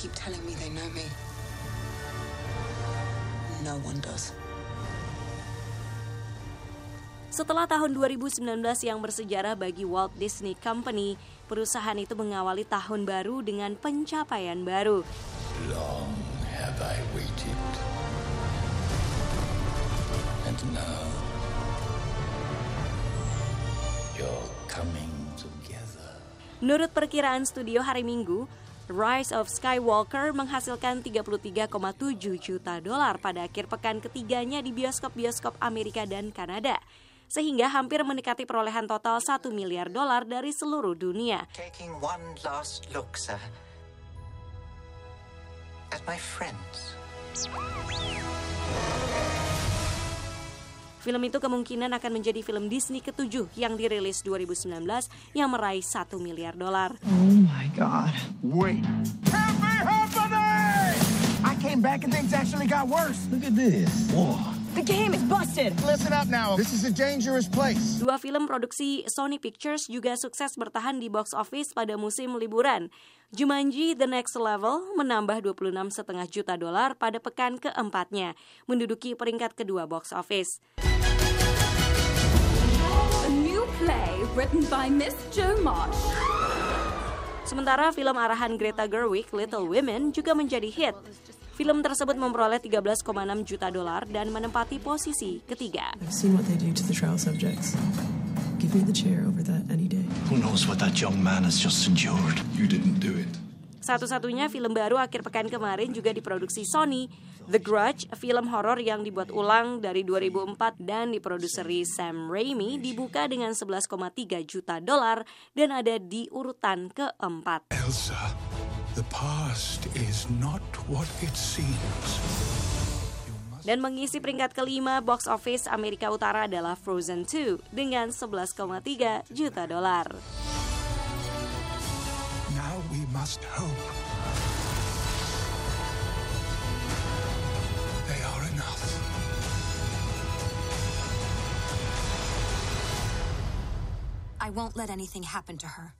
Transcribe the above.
keep telling me they know me. No one does. Setelah tahun 2019 yang bersejarah bagi Walt Disney Company, perusahaan itu mengawali tahun baru dengan pencapaian baru. Long have I waited. And now you're coming together. Menurut perkiraan studio hari Minggu, Rise of Skywalker menghasilkan 33,7 juta dolar pada akhir pekan ketiganya di bioskop-bioskop Amerika dan Kanada sehingga hampir mendekati perolehan total 1 miliar dolar dari seluruh dunia. Look, sir. At my. Film itu kemungkinan akan menjadi film Disney ketujuh yang dirilis 2019 yang meraih 1 miliar dolar. Oh my god. Wait. Help me, help me! I came back and things actually got worse. Look at this. Whoa. The game is busted. Listen up now. This is a dangerous place. Dua film produksi Sony Pictures juga sukses bertahan di box office pada musim liburan. Jumanji The Next Level menambah 26,5 juta dolar pada pekan keempatnya, menduduki peringkat kedua box office. A new play written by Miss Jo Marsh. Sementara film arahan Greta Gerwig Little Women juga menjadi hit. Film tersebut memperoleh 13,6 juta dolar dan menempati posisi ketiga. I've seen what they do to the trial subjects. Give me the chair over that any day. Who knows what that young man has just endured? You didn't do it. Satu-satunya film baru akhir pekan kemarin juga diproduksi Sony, The Grudge, film horor yang dibuat ulang dari 2004 dan diproduseri Sam Raimi dibuka dengan 11,3 juta dolar dan ada di urutan keempat. Elsa, the past is not what it seems. Dan mengisi peringkat kelima box office Amerika Utara adalah Frozen 2 dengan 11,3 juta dolar. We must hope. They are enough. I won't let anything happen to her.